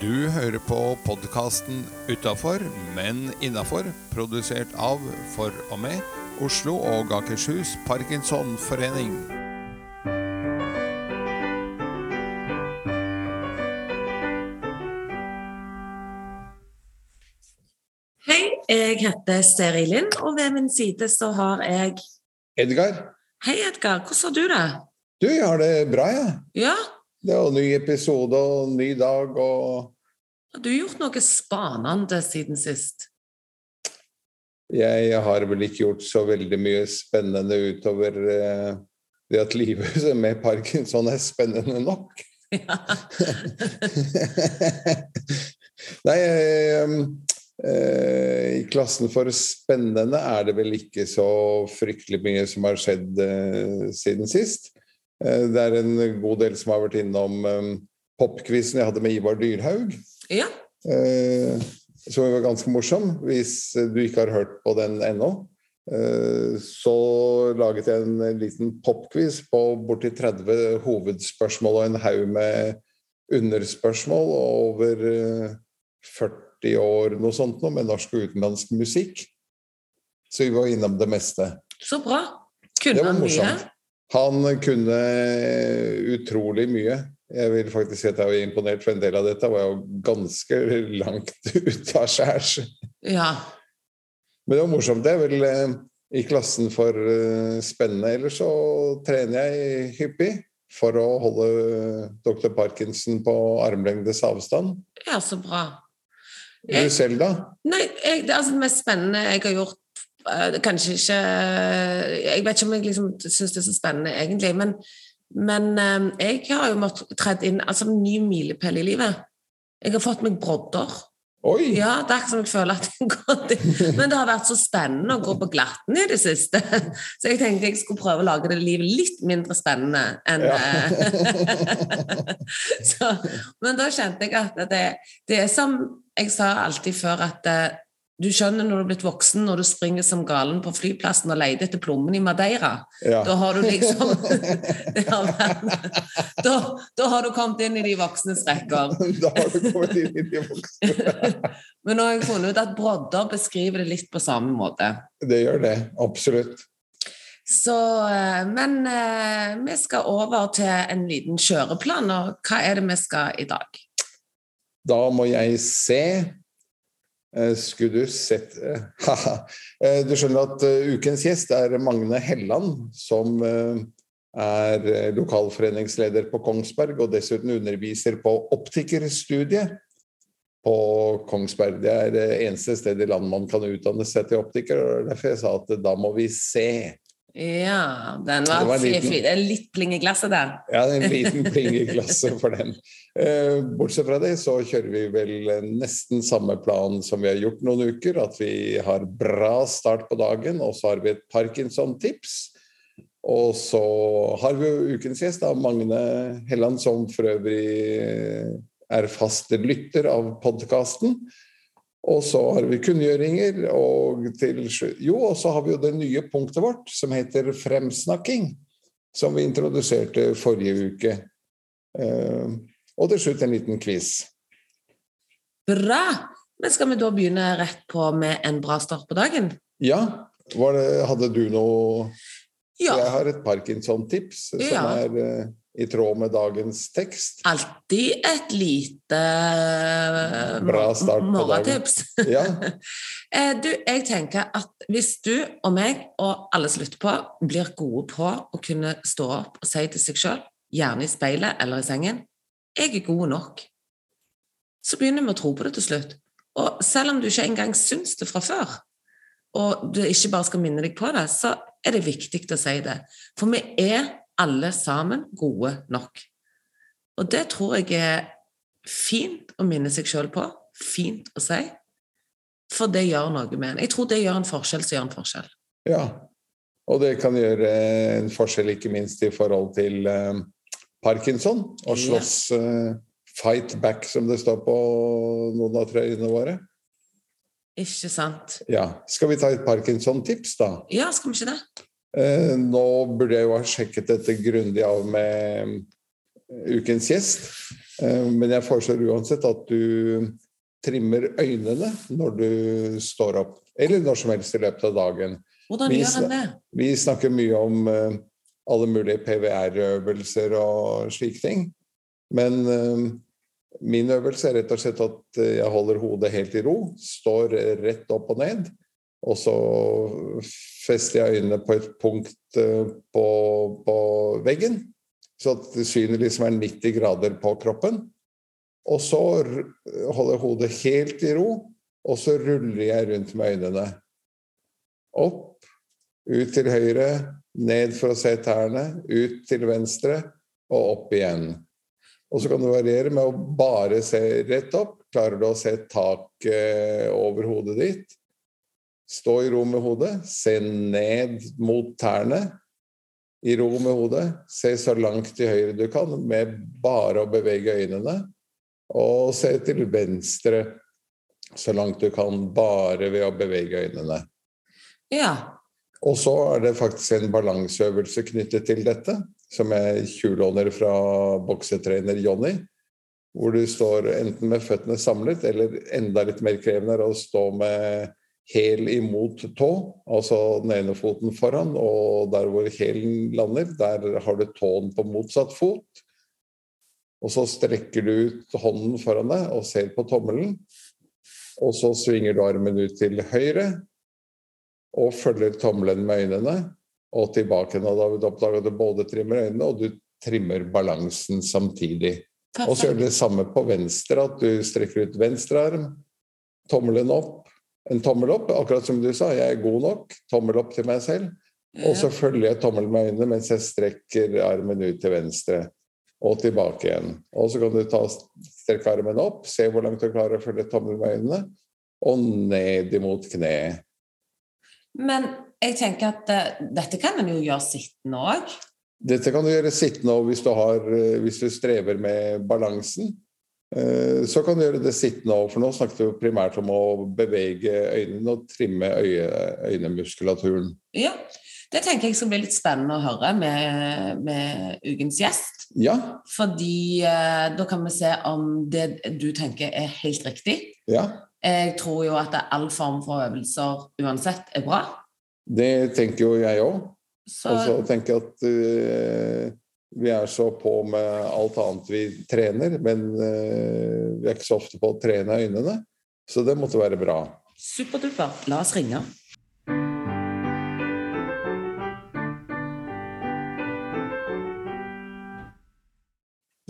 Du hører på podkasten Utafor, men innafor, produsert av, for og med, Oslo og Akershus Parkinsonforening. Hei, jeg heter Seri Lind, og ved min side så har jeg Edgar, Hei, Edgar. Hvordan har du det? du, jeg har det bra, jeg. Ja. Ja, Det er jo ny episode og ny dag og har du gjort noe spanende siden sist? Jeg har vel ikke gjort så veldig mye spennende utover eh, det at livet med parkinson er spennende nok. Ja. Nei, eh, eh, i klassen for spennende er det vel ikke så fryktelig mye som har skjedd eh, siden sist. Det er en god del som har vært innom eh, popquizen jeg hadde med Ivar Dyrhaug. ja. Eh, som var ganske morsom. Hvis du ikke har hørt på den ennå, eh, så laget jeg en liten popquiz på borti 30 hovedspørsmål og en haug med underspørsmål over eh, 40 år noe sånt noe, med norsk og utenlandsk musikk. Så vi var innom det meste. Så bra. Kunne han mye? Han kunne utrolig mye. Jeg vil faktisk si at jeg var imponert, for en del av dette var jo ganske langt ute av skjærs. Ja. Men det var morsomt. Det er vel eh, i klassen for eh, spennende. Ellers så trener jeg hyppig for å holde dr. Parkinson på armlengdes avstand. ja, så bra. Du selv, da? Nei, jeg, det, altså, det mest spennende jeg har gjort eh, Kanskje ikke Jeg vet ikke om jeg liksom syns det er så spennende, egentlig, men, men eh, jeg har jo måttet tredd inn altså, en ny milepæl i livet. Jeg har fått meg brodder. Oi! Ja, det er ikke som jeg føler at jeg går til. Men det har vært så spennende å gå på glatten i det siste. Så jeg tenkte jeg skulle prøve å lage det livet litt mindre spennende enn Ja. eh, så, Men da kjente jeg at det, det er som jeg sa alltid før, at eh, du skjønner når du er blitt voksen, når du springer som galen på flyplassen og leter etter plommen i Madeira. Ja. Da har du liksom da, da har du kommet inn i de voksnes rekker. Da har du kommet inn i de voksne. Men nå har jeg funnet ut at brodder beskriver det litt på samme måte. Det gjør det. Absolutt. Så, eh, men eh, vi skal over til en liten kjøreplan, og hva er det vi skal i dag? Da må jeg se. Eh, Skulle du sett eh. Eh, Du skjønner at ukens gjest er Magne Helland, som er lokalforeningsleder på Kongsberg og dessuten underviser på optikerstudiet på Kongsberg. Det er det eneste stedet i landet man kan utdanne seg til optiker, og derfor jeg sa at da må vi se. Ja, den var, var fi- liten. fi- det er litt pling i glasset der. Ja, det er en liten glasset for den. Eh, Bortsett fra det så kjører vi vel eh, nesten samme plan som vi har gjort noen uker. At vi har bra start på dagen, og så har vi et Parkinson-tips. Og så har vi jo ukens gjest, da, Magne Helland, som for øvrig eh, er fast lytter av podkasten. Og så har vi kunngjøringer, og til Jo, og så har vi jo det nye punktet vårt, som heter fremsnakking som vi introduserte forrige uke. Eh, og til slutt en liten quiz. Bra! Men skal vi da begynne rett på med en bra start på dagen? Ja, var det, hadde du noe Ja. Jeg har et Parkinson-tips som Ja. er eh, i tråd med dagens tekst. Alltid et lite eh, Bra start på dagen. Ja, Eh, Du, jeg tenker at hvis du og meg og alle som lytter på, blir gode på å kunne stå opp og si til seg sjøl, gjerne i speilet eller i sengen, 'Jeg er god nok', så begynner vi å tro på det til slutt. Og selv om du ikke engang syns det fra før, og du ikke bare skal minne deg på det, så er det viktig å si det. For vi er alle sammen gode nok. Og det tror jeg er fint å minne seg sjøl på. Fint å si. For det gjør noe med en. Jeg tror det gjør en forskjell som gjør en forskjell. ja. Og det kan gjøre en forskjell ikke minst i forhold til eh, Parkinson. Og slåss eh, fight back, som det står på noen av trøyene våre. Ikke sant? Ja. Skal vi ta et Parkinson-tips, da? Ja, skal vi ikke det? Eh, nå burde jeg jo ha sjekket dette grundig av med ukens gjest. Eh, men jeg foreslår uansett at du trimmer øynene når du står opp. Eller når som helst i løpet av dagen. Hvordan gjør han det? Vi snakker mye om eh, alle mulige PVR-øvelser og slike ting. Men eh, min øvelse er rett og slett at eh, jeg holder hodet helt i ro, står rett opp og ned. Og så fester jeg øynene på et punkt eh, på, på veggen, så at synet liksom er 90 grader på kroppen. Og så holder jeg hodet helt i ro, og så ruller jeg rundt med øynene. Opp, ut til høyre, ned for å se tærne, ut til venstre og opp igjen. Og så kan du variere med å bare se rett opp. Klarer du å se taket over hodet ditt? Stå i ro med hodet, se ned mot tærne. I ro med hodet, se så langt til høyre du kan med bare å bevege øynene. Og se til venstre så langt du kan bare ved å bevege øynene. Ja. Og så er det faktisk en balanseøvelse knyttet til dette, som jeg tjuvlåner fra boksetrener Jonny. Hvor du står enten med føttene samlet, eller enda litt mer krevende er å stå med hæl imot tå, altså den ene foten foran, og der hvor hælen lander, der har du tåen på motsatt fot. Og så strekker du ut hånden foran deg og ser på tommelen. Og så svinger du armen ut til høyre, og følger tommelen med øynene og tilbake. Og da vil du oppdage at du både trimmer øynene og du trimmer balansen samtidig. Og så gjør du det samme på venstre, at du strekker ut venstre arm, tommelen opp, en tommel opp, akkurat som du sa, jeg er god nok, tommel opp til meg selv. Og så følger jeg tommelen med øynene mens jeg strekker armen ut til venstre og tilbake igjen. Og så kan du ta, strekke armen opp, se hvor langt du klarer å følge tommelen med øynene, og ned imot kneet. Men jeg tenker at uh, dette kan en jo gjøre sittende òg. Dette kan du gjøre sittende òg hvis du, har, eh, hvis du strever med balansen. Eh, Så kan du gjøre det sittende òg, for nå snakket vi jo primært om å bevege øynene og trimme øye, øynemuskulaturen. Ja. Det tenker jeg skal bli litt spennende å høre med, med ukens gjest. Ja, Fordi eh, da kan vi se om det du tenker er helt riktig. ja. Jeg tror jo at all form for øvelser uansett er bra. Det tenker jo jeg òg. Så Og så tenker jeg at eh, vi er så på med alt annet vi trener, men eh, vi er ikke så ofte på å trene øynene. Så det måtte være bra. superduper. La oss ringe.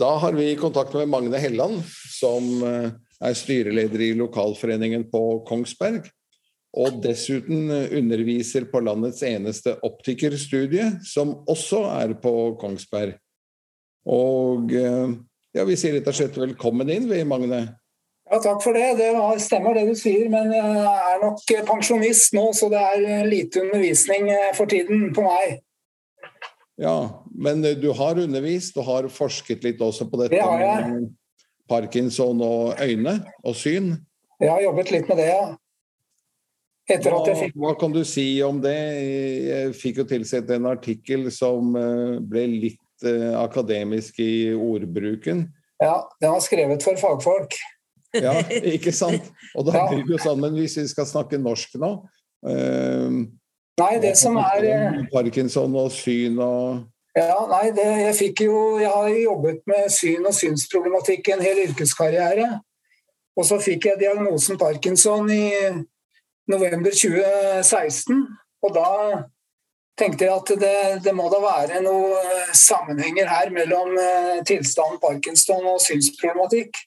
Da har vi kontakt med Magne Helland, som eh, er styreleder i lokalforeningen på Kongsberg. Og dessuten eh, underviser på landets eneste optikerstudie, som også er på Kongsberg. Og eh, ja, vi sier rett og slett velkommen inn, vi, Magne. Ja, Takk for det. Det stemmer det du sier, men jeg er nok pensjonist nå, så det er lite undervisning eh, for tiden på meg. Ja, men eh, du har undervist og har forsket litt også på dette Det med parkinson og øyne og syn. Jeg har jobbet litt med det, ja. Etter at jeg fikk hva kan du si om det? Jeg fikk jo tilsett en artikkel som eh, ble litt eh, akademisk i ordbruken. Ja, den var skrevet for fagfolk. Ja, ikke sant? Og da blir det jo sånn, men hvis vi skal snakke norsk nå eh, Nei, det som er Parkinson og syn og Ja, nei, det, jeg fikk jo Jeg har jobbet med syn og synsproblematikk en hel yrkeskarriere. Og så fikk jeg diagnosen parkinson i november 2016. Og da tenkte jeg at det, det må da være noen sammenhenger her mellom eh, tilstanden parkinson og synsproblematikk.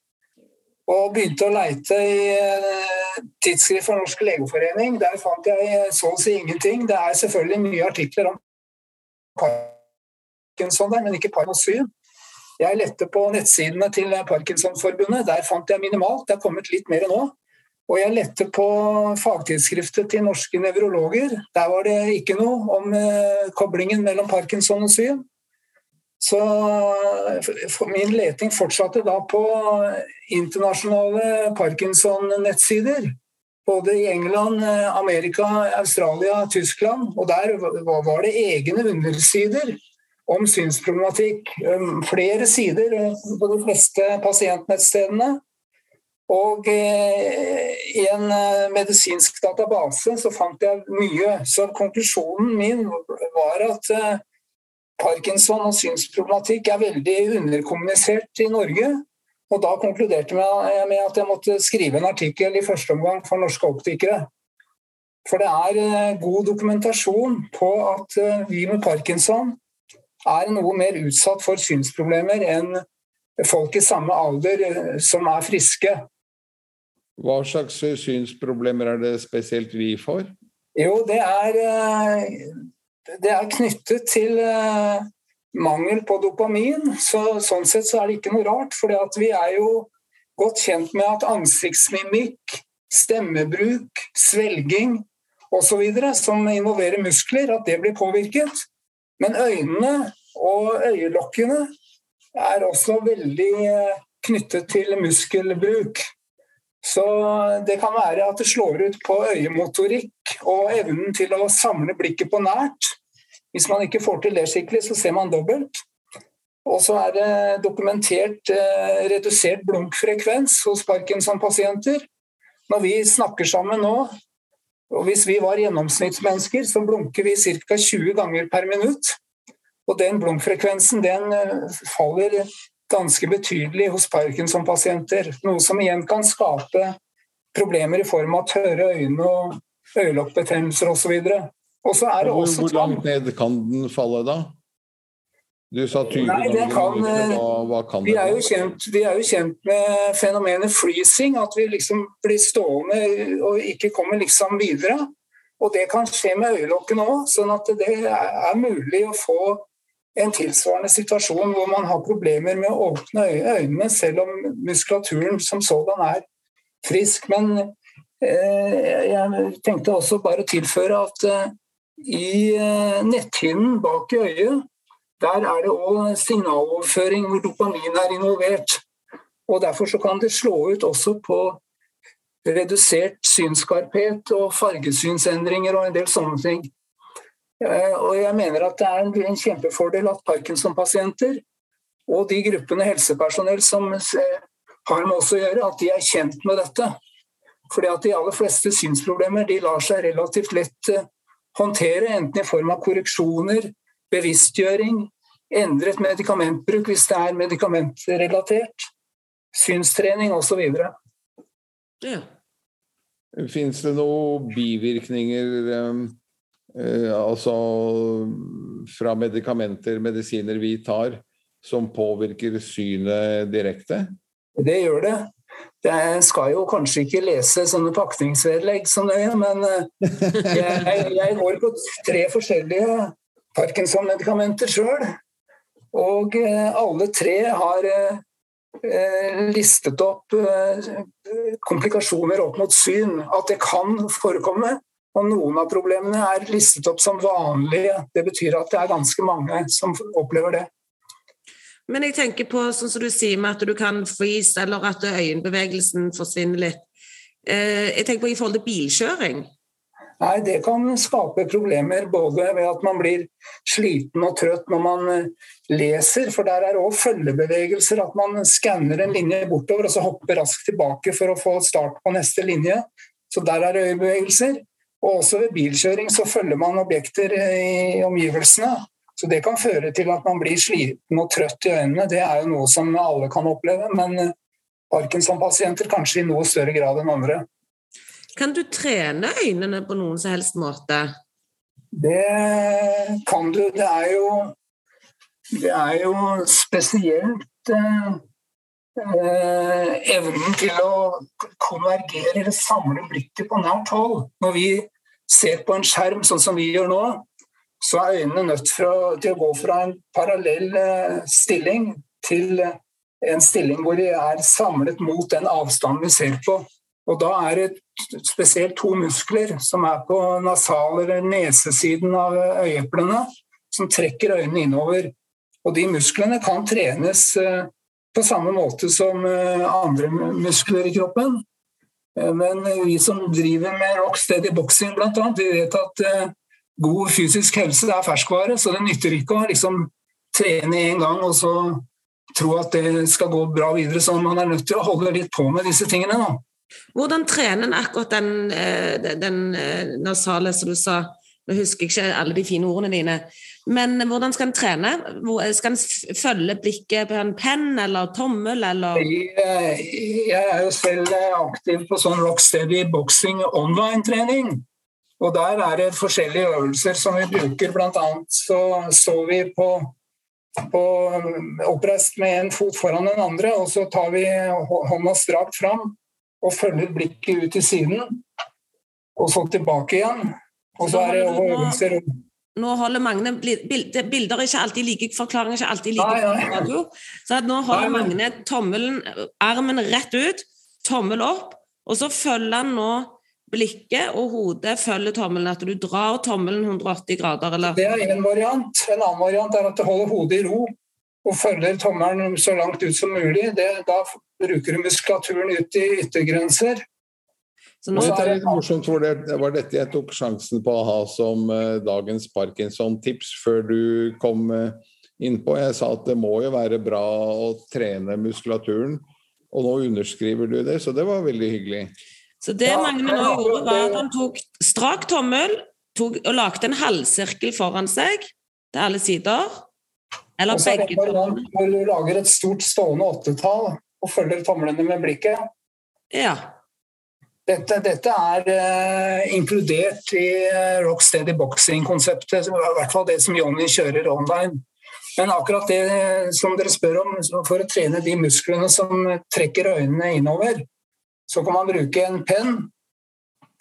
Og begynte å leite i eh, tidsskrift for Norsk legeforening. Der fant jeg så å si ingenting. Det er selvfølgelig mye artikler om Parkinson der, men ikke Parkinson. Jeg lette på nettsidene til Parkinsonforbundet. Der fant jeg minimalt. Det er kommet litt mer nå. Og jeg lette på fagtidsskriftet til norske nevrologer. Der var det ikke noe om eh, koblingen mellom parkinson og syn. Så min leting fortsatte da på internasjonale Parkinson-nettsider. Både i England, eh, Amerika, Australia, Tyskland. Og der var det egne undersider om synsproblematikk. Flere sider på de fleste pasientnettstedene. Og i en medisinsk database så fant jeg mye. Så konklusjonen min var at Parkinson og synsproblematikk er veldig underkommunisert i Norge. Og da konkluderte jeg med at jeg måtte skrive en artikkel i første omgang for norske optikere. For det er eh, god dokumentasjon på at eh, vi med parkinson er noe mer utsatt for synsproblemer enn folk i samme alder eh, som er friske. Hva slags synsproblemer er det spesielt vi får? Jo, det er, det er knyttet til mangel på dopamin. Så, sånn sett så er det ikke noe rart, for vi er jo godt kjent med at ansiktsmimikk, stemmebruk, svelging osv. som involverer muskler, at det blir påvirket. Men øynene og øyelokkene er også veldig eh, knyttet til muskelbruk. Så det kan være at det slår ut på øyemotorikk og evnen til å samle blikket på nært. Hvis man ikke får til det skikkelig, så ser man dobbelt. Og så er det dokumentert eh, redusert blunkfrekvens hos Parkinson-pasienter. Når vi snakker sammen nå, og hvis vi var gjennomsnittsmennesker, så blunker vi ca. 20 ganger per minutt. Og den blunkfrekvensen den eh, faller ganske betydelig hos Parkinson-pasienter. Noe som igjen kan skape problemer i form av tørre øyne og øyelokkbetennelser osv. Og så er det også Hvor langt ned kan den falle da? Du sa 20 Nei, det kan, hva, hva kan vi, er jo kjent, vi er jo kjent med fenomenet freezing, at vi liksom blir stående og ikke kommer liksom videre. Og det kan skje med øyelokkene òg, sånn at det er mulig å få en tilsvarende situasjon hvor man har problemer med å åpne øynene, selv om muskulaturen som sådan er frisk. Men eh, jeg tenkte også bare å tilføre at eh, i eh, netthinnen bak i øyet, der er det òg signaloverføring hvor dopamin er involvert. Og Derfor så kan det slå ut også på redusert synsskarphet og fargesynsendringer og en del sånne ting. Eh, og jeg mener at det er en kjempefordel at Parkinson-pasienter og de gruppene helsepersonell som eh, har med oss å gjøre, at de er kjent med dette. Fordi at de aller fleste synsproblemer de lar seg relativt lett håndtere, enten i form av korreksjoner, bevisstgjøring, endret medikamentbruk hvis det er medikamentrelatert, synstrening osv. Ja. Fins det noen bivirkninger altså fra medikamenter, medisiner vi tar, som påvirker synet direkte? Det gjør det. Jeg skal jo kanskje ikke lese sånne pakningsvedlegg så nøye, men eh, jeg, jeg går på tre forskjellige Parkinson-medikamenter sjøl. Og eh, alle tre har eh, listet opp komplikasjoner opp mot syn. At det kan forekomme. Og noen av problemene er listet opp som vanlige. Det betyr at det er ganske mange som opplever det. Men jeg tenker på sånn som du sier med at du kan freeze, eller at øyenbevegelsen forsvinner litt. Eh, jeg tenker på i forhold til bilkjøring. Nei, Det kan skape problemer både ved at man blir sliten og trøtt når man eh, leser, for der er òg følgebevegelser. At man skanner en linje bortover og så hopper raskt tilbake for å få start på neste linje. Så der er øyebevegelser. Og også ved bilkjøring så følger man objekter i omgivelsene. Så Det kan føre til at man blir sliten og trøtt i øynene. Det er jo noe som alle kan oppleve, men eh, Parkinson-pasienter kanskje i noe større grad enn andre. Kan du trene øynene på noen som helst måte? Det kan du. Det er jo, det er jo spesielt eh, eh, evnen til å konvergere eller samle blikket på nært hold. Når vi ser på en skjerm sånn som vi gjør nå, så er øynene nødt å, til å gå fra en parallell eh, stilling til eh, en stilling hvor de er samlet mot den avstanden vi ser på. Og Da er det spesielt to muskler som er på nasal- eller nesesiden av øyeeplene, som trekker øynene innover. Og De musklene kan trenes eh, på samme måte som andre muskler i kroppen. Men vi som driver med rocksteady boxing bl.a., vi vet at god fysisk helse er ferskvare, så det nytter ikke å liksom trene én gang og så tro at det skal gå bra videre. Så man er nødt til å holde litt på med disse tingene. da. Hvordan trener en akkurat den, eh, den, eh, nasale, som du sa? Nå husker jeg ikke alle de fine ordene dine. Men hvordan skal en trene? Skal en følge blikket på en penn eller tommel, eller Jeg, er jo selv aktiv på sånn Rocksteady boxing online-trening. Og der er det forskjellige øvelser som vi bruker. Blant annet så står vi på, på oppreist med en fot foran den andre, og så tar vi hånda strakt fram og følger blikket ut til siden. Og så tilbake igjen. Og så er det øvelser øvelser Nå holder Magne Bilder er ikke alltid like, forklaringer er ikke alltid like Nei, ja. radio. Så nå holder. Magne tommelen, armen rett ut, tommel opp, og så følger han nå blikket og hodet følger tommelen. At du drar tommelen 180 grader, eller Det er en variant. En annen variant er at du holder hodet i ro og følger tommelen så langt ut som mulig. Det, da bruker du muskulaturen ut i yttergrenser. Så nå, det er det- litt morsomt, for det var dette jeg tok sjansen på å ha som eh, dagens Parkinson-tips før du kom eh, innpå. Jeg sa at det må jo være bra å trene muskulaturen, og nå underskriver du det, så det var veldig hyggelig. så det Ja, Magne nå gjorde, var at han tok strak tommel tok, og lagde en halvsirkel foran seg til alle sider. Eller er begge en når hvor du lager et stort stående åttetall og følger tomlene med blikket. Ja. Dette, dette er eh, inkludert i Rock Rocksteady boxing-konseptet, i hvert fall det som Jonny kjører online. Men akkurat det eh, som dere spør om, for å trene de musklene som trekker øynene innover, så kan man bruke en penn,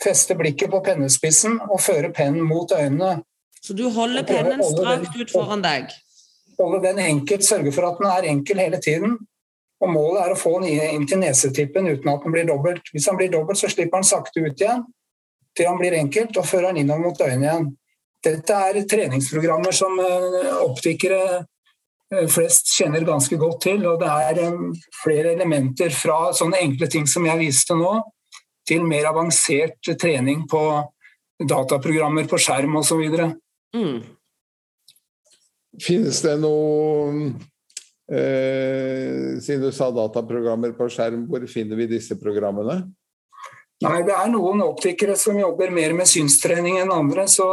feste blikket på pennespissen og føre pennen mot øynene. Så du holder pennen strakt ut foran deg. Holde den enkelt, sørge for at den er enkel hele tiden. Og Målet er å få den inn til nesetippen uten at den blir dobbelt. Hvis den blir dobbelt, så slipper den sakte ut igjen til han blir enkelt, og fører den innover mot øynene igjen. Dette er treningsprogrammer som eh, optikere eh, flest kjenner ganske godt til. og Det er eh, flere elementer fra sånne enkle ting som jeg viste nå, til mer avansert trening på dataprogrammer på skjerm osv. Mm. Finnes det noe eh, Siden du sa dataprogrammer på skjerm, hvor finner vi disse programmene? Nei, det er noen optikere som jobber mer med synstrening enn andre, så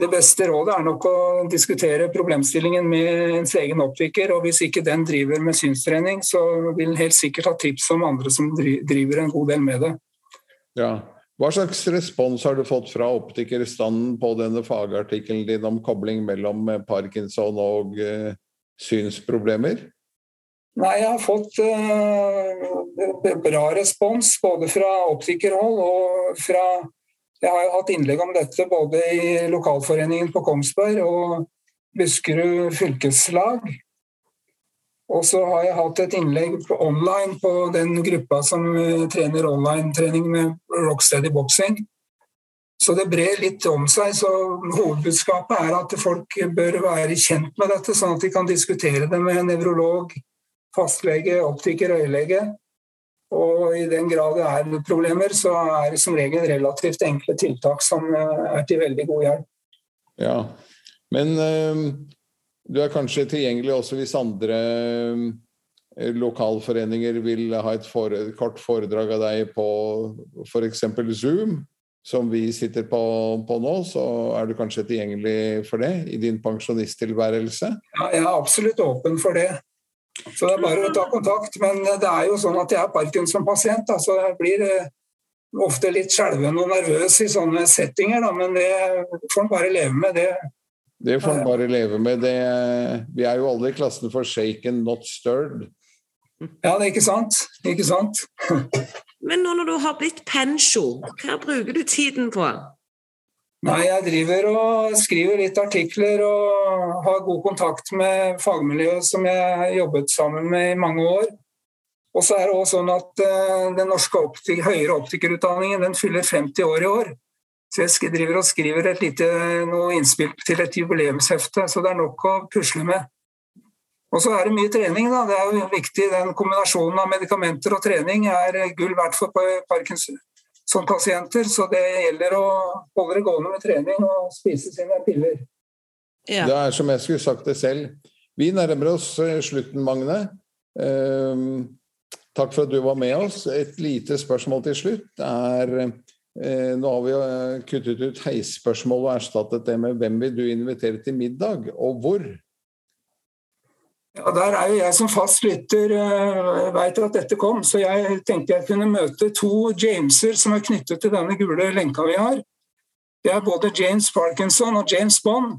det beste rådet er nok å diskutere problemstillingen med ens egen optiker. Og hvis ikke den driver med synstrening, så vil den helt sikkert ha tips om andre som driver en god del med det. Ja. Hva slags respons har du fått fra optikerstanden på denne fagartikkelen din om kobling mellom Parkinson og eh, synsproblemer? Nei, jeg har fått uh, bra respons både fra optikerhold og fra Jeg har jo hatt innlegg om dette både i lokalforeningen på Kongsberg og Buskerud fylkeslag. Og så har jeg hatt et innlegg på online på den gruppa som eh, trener online-trening med Rocksteady boxing. Så det brer litt om seg. Så hovedbudskapet er at folk bør være kjent med dette, sånn at de kan diskutere det med nevrolog, fastlege, optiker, øyelege. Og i den grad det er problemer, så er det som regel relativt enkle tiltak som eh, er til veldig god hjelp. Ja. Men øh, du er kanskje tilgjengelig også hvis andre øh, lokalforeninger vil ha et fore, kort foredrag av deg på f.eks. Zoom, som vi sitter på, på nå, så er du kanskje tilgjengelig for det i din pensjonisttilværelse? Ja, jeg er absolutt åpen for det. Så det er bare å ta kontakt. Men det er jo sånn at jeg er Parkinson-pasient, så jeg blir eh, ofte litt skjelven og nervøs i sånne settinger. Da, men det får en bare leve med. det. Det får en bare leve med. Det, vi er jo alle i klassen for shaken, not stirred. Ja, det er ikke sant? Ikke sant? Men nå når du har blitt pensjo, hva bruker du tiden på? Nei, jeg driver og skriver litt artikler og har god kontakt med fagmiljøet som jeg jobbet sammen med i mange år. Og så er det også sånn at eh, Den norske optik høyere optikerutdanningen den fyller 50 år i år. Så jeg driver og skriver et lite noe innspill til et jubileumshefte, så det er nok å pusle med. Og så er det mye trening. da, Det er jo viktig. Den kombinasjonen av medikamenter og trening er gull verdt for Parkinson-pasienter. Så det gjelder å holde det gående med trening og spise sine piller. Ja. Det er som jeg skulle sagt det selv. Vi nærmer oss eh, slutten, Magne. Eh, takk for at du var med oss. Et lite spørsmål til slutt er eh, Nå har vi eh, kuttet ut heisspørsmålet og erstattet det med 'Hvem vil du invitere til middag, og hvor?' Ja, Der er jo jeg som fast lytter uh, veit at dette kom, så jeg tenkte jeg kunne møte to Jameser som er knyttet til denne gule lenka vi har. Det er både James Parkinson og James Bond.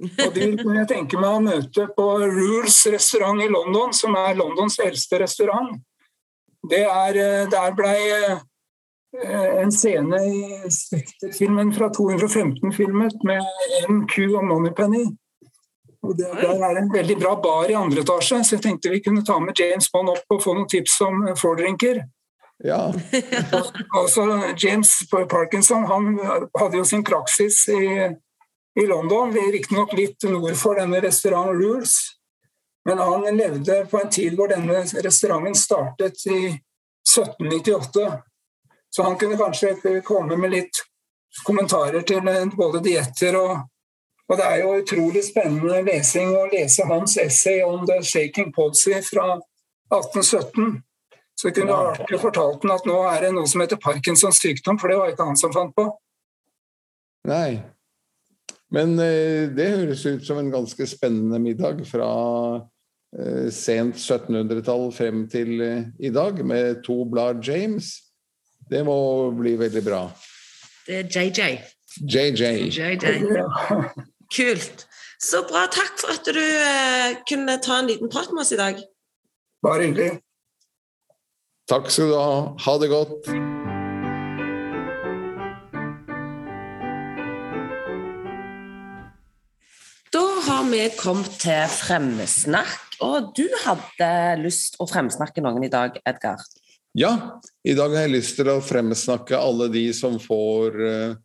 Og de kunne jeg tenke meg å møte på Rules restaurant i London, som er Londons eldste restaurant. Det er, uh, der blei uh, en scene i Spekter-filmen fra 215 filmet med NQ og Moneypenny. Og det, Der er en veldig bra bar i andre etasje, så jeg tenkte vi kunne ta med James Bond opp og få noen tips om fordrinker. Ja. altså, James Parkinson han hadde jo sin praksis i, i London, riktignok litt nord for denne restaurant Rules. Men han levde på en tid hvor denne restauranten startet i 1798. Så han kunne kanskje komme med litt kommentarer til både dietter og og Det er jo utrolig spennende lesing å lese hans essay om The Shaking Policy fra 1817. Så jeg kunne artig fortalt ham at nå er det noe som heter Parkinsons sykdom, for det var ikke han som fant på. Nei. Men eh, det høres ut som en ganske spennende middag fra eh, sent 1700-tall frem til eh, i dag, med to blad James. Det må bli veldig bra. Det er JJ. JJ. JJ. Kult. Så bra. Takk for at du eh, kunne ta en liten prat med oss i dag. Bare hyggelig. Takk skal du ha. Ha det godt. Da har vi kommet til fremsnakk, og du hadde lyst å fremsnakke noen i dag, Edgar? Ja, i dag har jeg lyst til å fremsnakke alle de som får uh,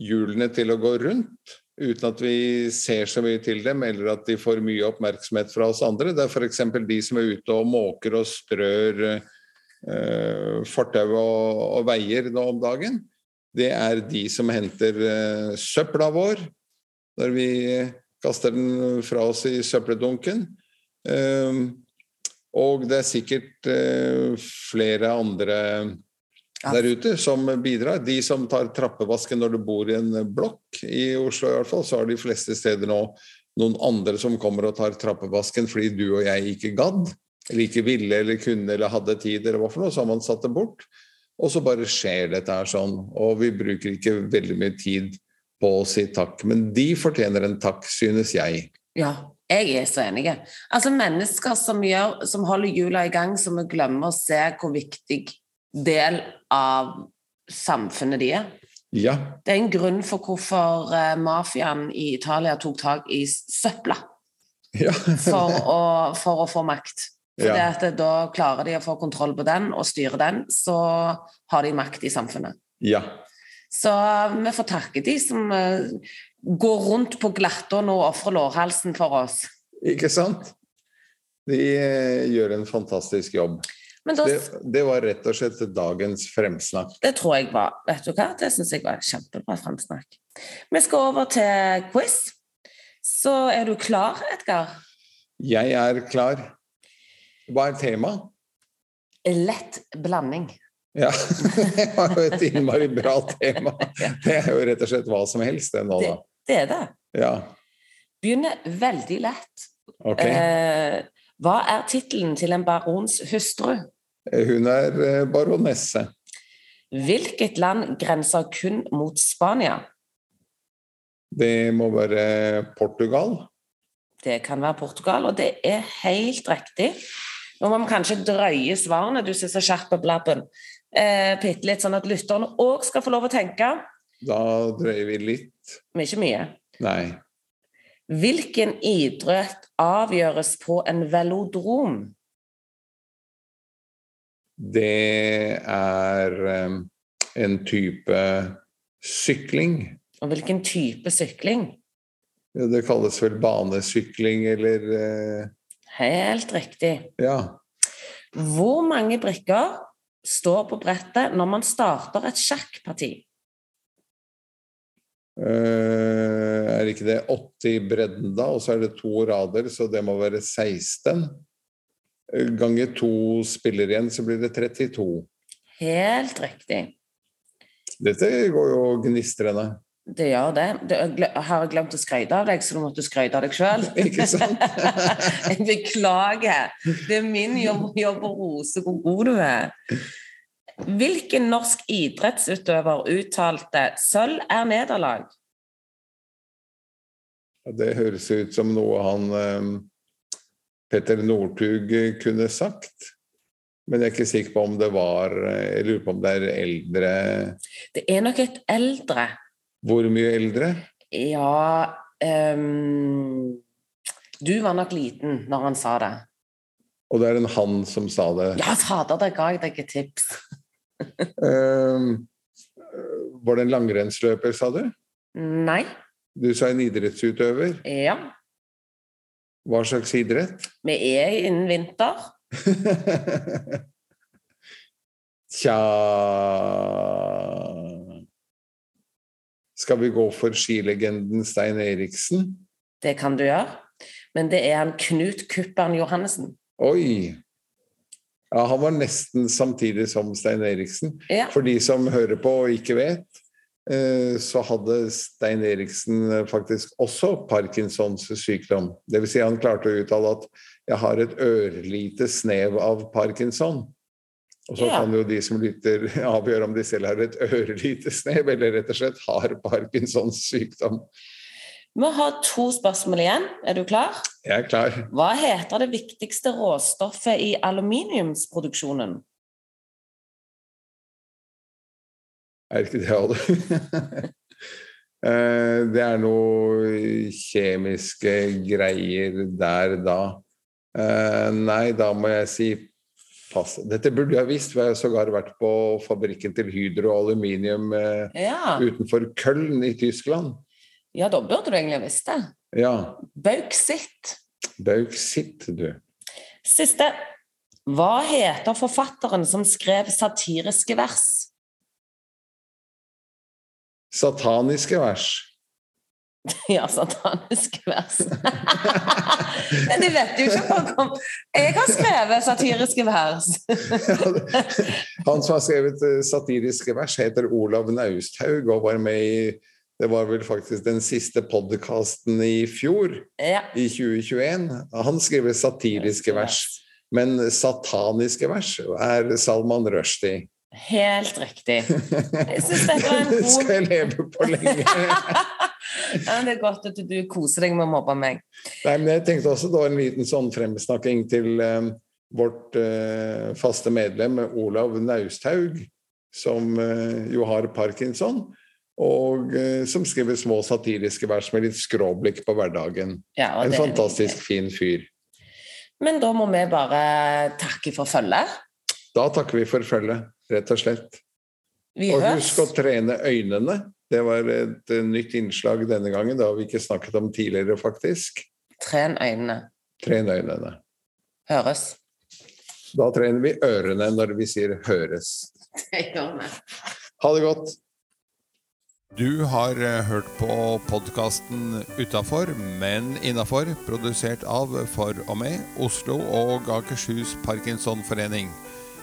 hjulene til å gå rundt uten at vi ser så mye til dem, eller at de får mye oppmerksomhet fra oss andre. Det er f.eks. de som er ute og måker og strør uh, fortau og, og, veier nå om dagen. Det er de som henter uh, søpla vår når vi kaster den fra oss i søppeldunken. Uh, og det er sikkert flere andre der ute som bidrar. De som tar trappevasken når du bor i en blokk, i Oslo i hvert fall, så har de fleste steder nå noen andre som kommer og tar trappevasken fordi du og jeg ikke gadd, eller ikke ville eller kunne eller hadde tid, eller hva for noe, så har man satt det bort. Og så bare skjer dette her sånn. Og vi bruker ikke veldig mye tid på å si takk. Men de fortjener en takk, synes jeg. Ja, jeg er så enig. Altså Mennesker som, gjør, som holder hjula i gang, som vi glemmer å se hvor viktig del av samfunnet de er. Ja. Det er en grunn for hvorfor uh, mafiaen i Italia tok tak i søpla. Ja. for, å, for, å, få makt. For Ja. at da klarer de å få kontroll på den og styre den, så har de makt i samfunnet. ja. Så vi får takke de som går rundt på glattånd og ofrer lårhalsen for oss. Ikke sant? De eh, gjør en fantastisk jobb. Men da, Det, det, det var rett og slett dagens fremsnakk. Det tror jeg var Vet du hva? Det syns jeg var kjempebra fremsnakk. Vi skal over til quiz. Så er du klar, Edgar? Jeg er klar. Hva er temaet? Lett blanding. Ja, det var jo et innmari bra tema. Det er jo rett og slett hva som helst, det nå, da. det er det. Ja, Begynner veldig lett. ok. Eh, hva er tittelen til en barons hustru? Hun er eh, baronesse. Hvilket land grenser kun mot Spania? Det må være Portugal. Det kan være Portugal, og det er helt riktig. Nå må vi kanskje drøye svarene, du som er så skjerp på blabben. Eh, Bitte litt, sånn at lytterne òg skal få lov å tenke. Da drøyer vi litt. Men ikke mye. Nei. Hvilken idrett avgjøres på en velodrom? Det er eh, en type sykling. Og hvilken type sykling? Det kalles vel banesykling eller eh, Helt riktig. Ja. Hvor mange brikker står på brettet når man starter et sjakkparti? Eh, er ikke det 80 i bredden da, og så er det to rader, så det må være 16. Ganger to spiller igjen, så blir det 32. Helt riktig. Dette går jo gnistrende. Det gjør det. Du, har jeg glemt å skryte av deg, så du måtte skryte av deg sjøl. Jeg beklager. Det er min jobb, jobb å rose hvor god du er. Hvilken norsk idrettsutøver uttalte 'sølv er nederlag'? Det høres ut som noe han eh, Petter Northug kunne sagt. Men jeg er ikke sikker på om det var Jeg lurer på om det er eldre Det er nok et eldre. Hvor mye eldre? Ja um, Du var nok liten når han sa det. Og det er en han som sa det. Ja, fader, da ga jeg deg et tips. um, var det en langrennsløper, sa du? Nei. Du sa en idrettsutøver. Ja. Hva slags idrett? Vi er innen vinter. Tja Skal vi gå for skilegenden Stein Eriksen? Det kan du gjøre. Men det er han Knut Kuppern Johannessen. Oi! Ja, han var nesten samtidig som Stein Eriksen. Ja. For de som hører på og ikke vet, så hadde Stein Eriksen eh, faktisk også Parkinsons sykdom. Dvs. Si han klarte å uttale at 'jeg har et ørlite snev av Parkinson'. Og så Ja. kan jo de som lytter avgjøre om de selv har et ørlite snev, eller rett og slett har Parkinsons sykdom. Vi har to spørsmål igjen. Er du klar? Jeg er klar. Hva heter det viktigste råstoffet i aluminiumsproduksjonen? Er ikke det alle? Eh, Det er noe kjemiske greier der da. Eh, Nei, da må jeg si pass. Dette burde jeg visst, for jeg har sågar vært på fabrikken til Hydro Aluminium eh, Ja. utenfor Köln i Tyskland. ja, da burde du egentlig ha visst det. Ja, Bauxitt. bauxitt, du. Siste. Hva heter forfatteren som skrev satiriske vers? Sataniske vers. Ja, sataniske vers. Men de vet jo ikke om Jeg har skrevet satiriske vers. Han som har skrevet eh, satiriske vers, heter Olav Nausthaug og var med i Det var vel faktisk den siste podkasten i fjor, Ja. i 2021. Han skriver satiriske vers, men sataniske vers er Salman Rushdie. Helt riktig. Jeg syns dette var en Det god skal jeg leve på lenge. ja, Det er godt at du koser deg med å mobbe meg. Nei, men jeg tenkte også da en liten sånn fremsnakking til eh, vårt eh, faste medlem Olav Nausthaug, som eh, jo har parkinson, og eh, som skriver små satiriske vers med litt skråblikk på hverdagen. Ja, En det fantastisk fin fyr. Men da må vi bare takke for følget. Da takker vi for følget, rett og slett. Vi Og høres. husk å trene øynene. Det var et eh, nytt innslag denne gangen. Det har vi ikke snakket om tidligere, faktisk. Tren øynene. Tren øynene. Høres. Da trener vi ørene når vi sier 'høres'. Det gjør vi. Ha det godt. Du har eh, hørt på podkasten Utafor, men innafor, produsert av For og med Oslo og Akershus Parkinsonforening.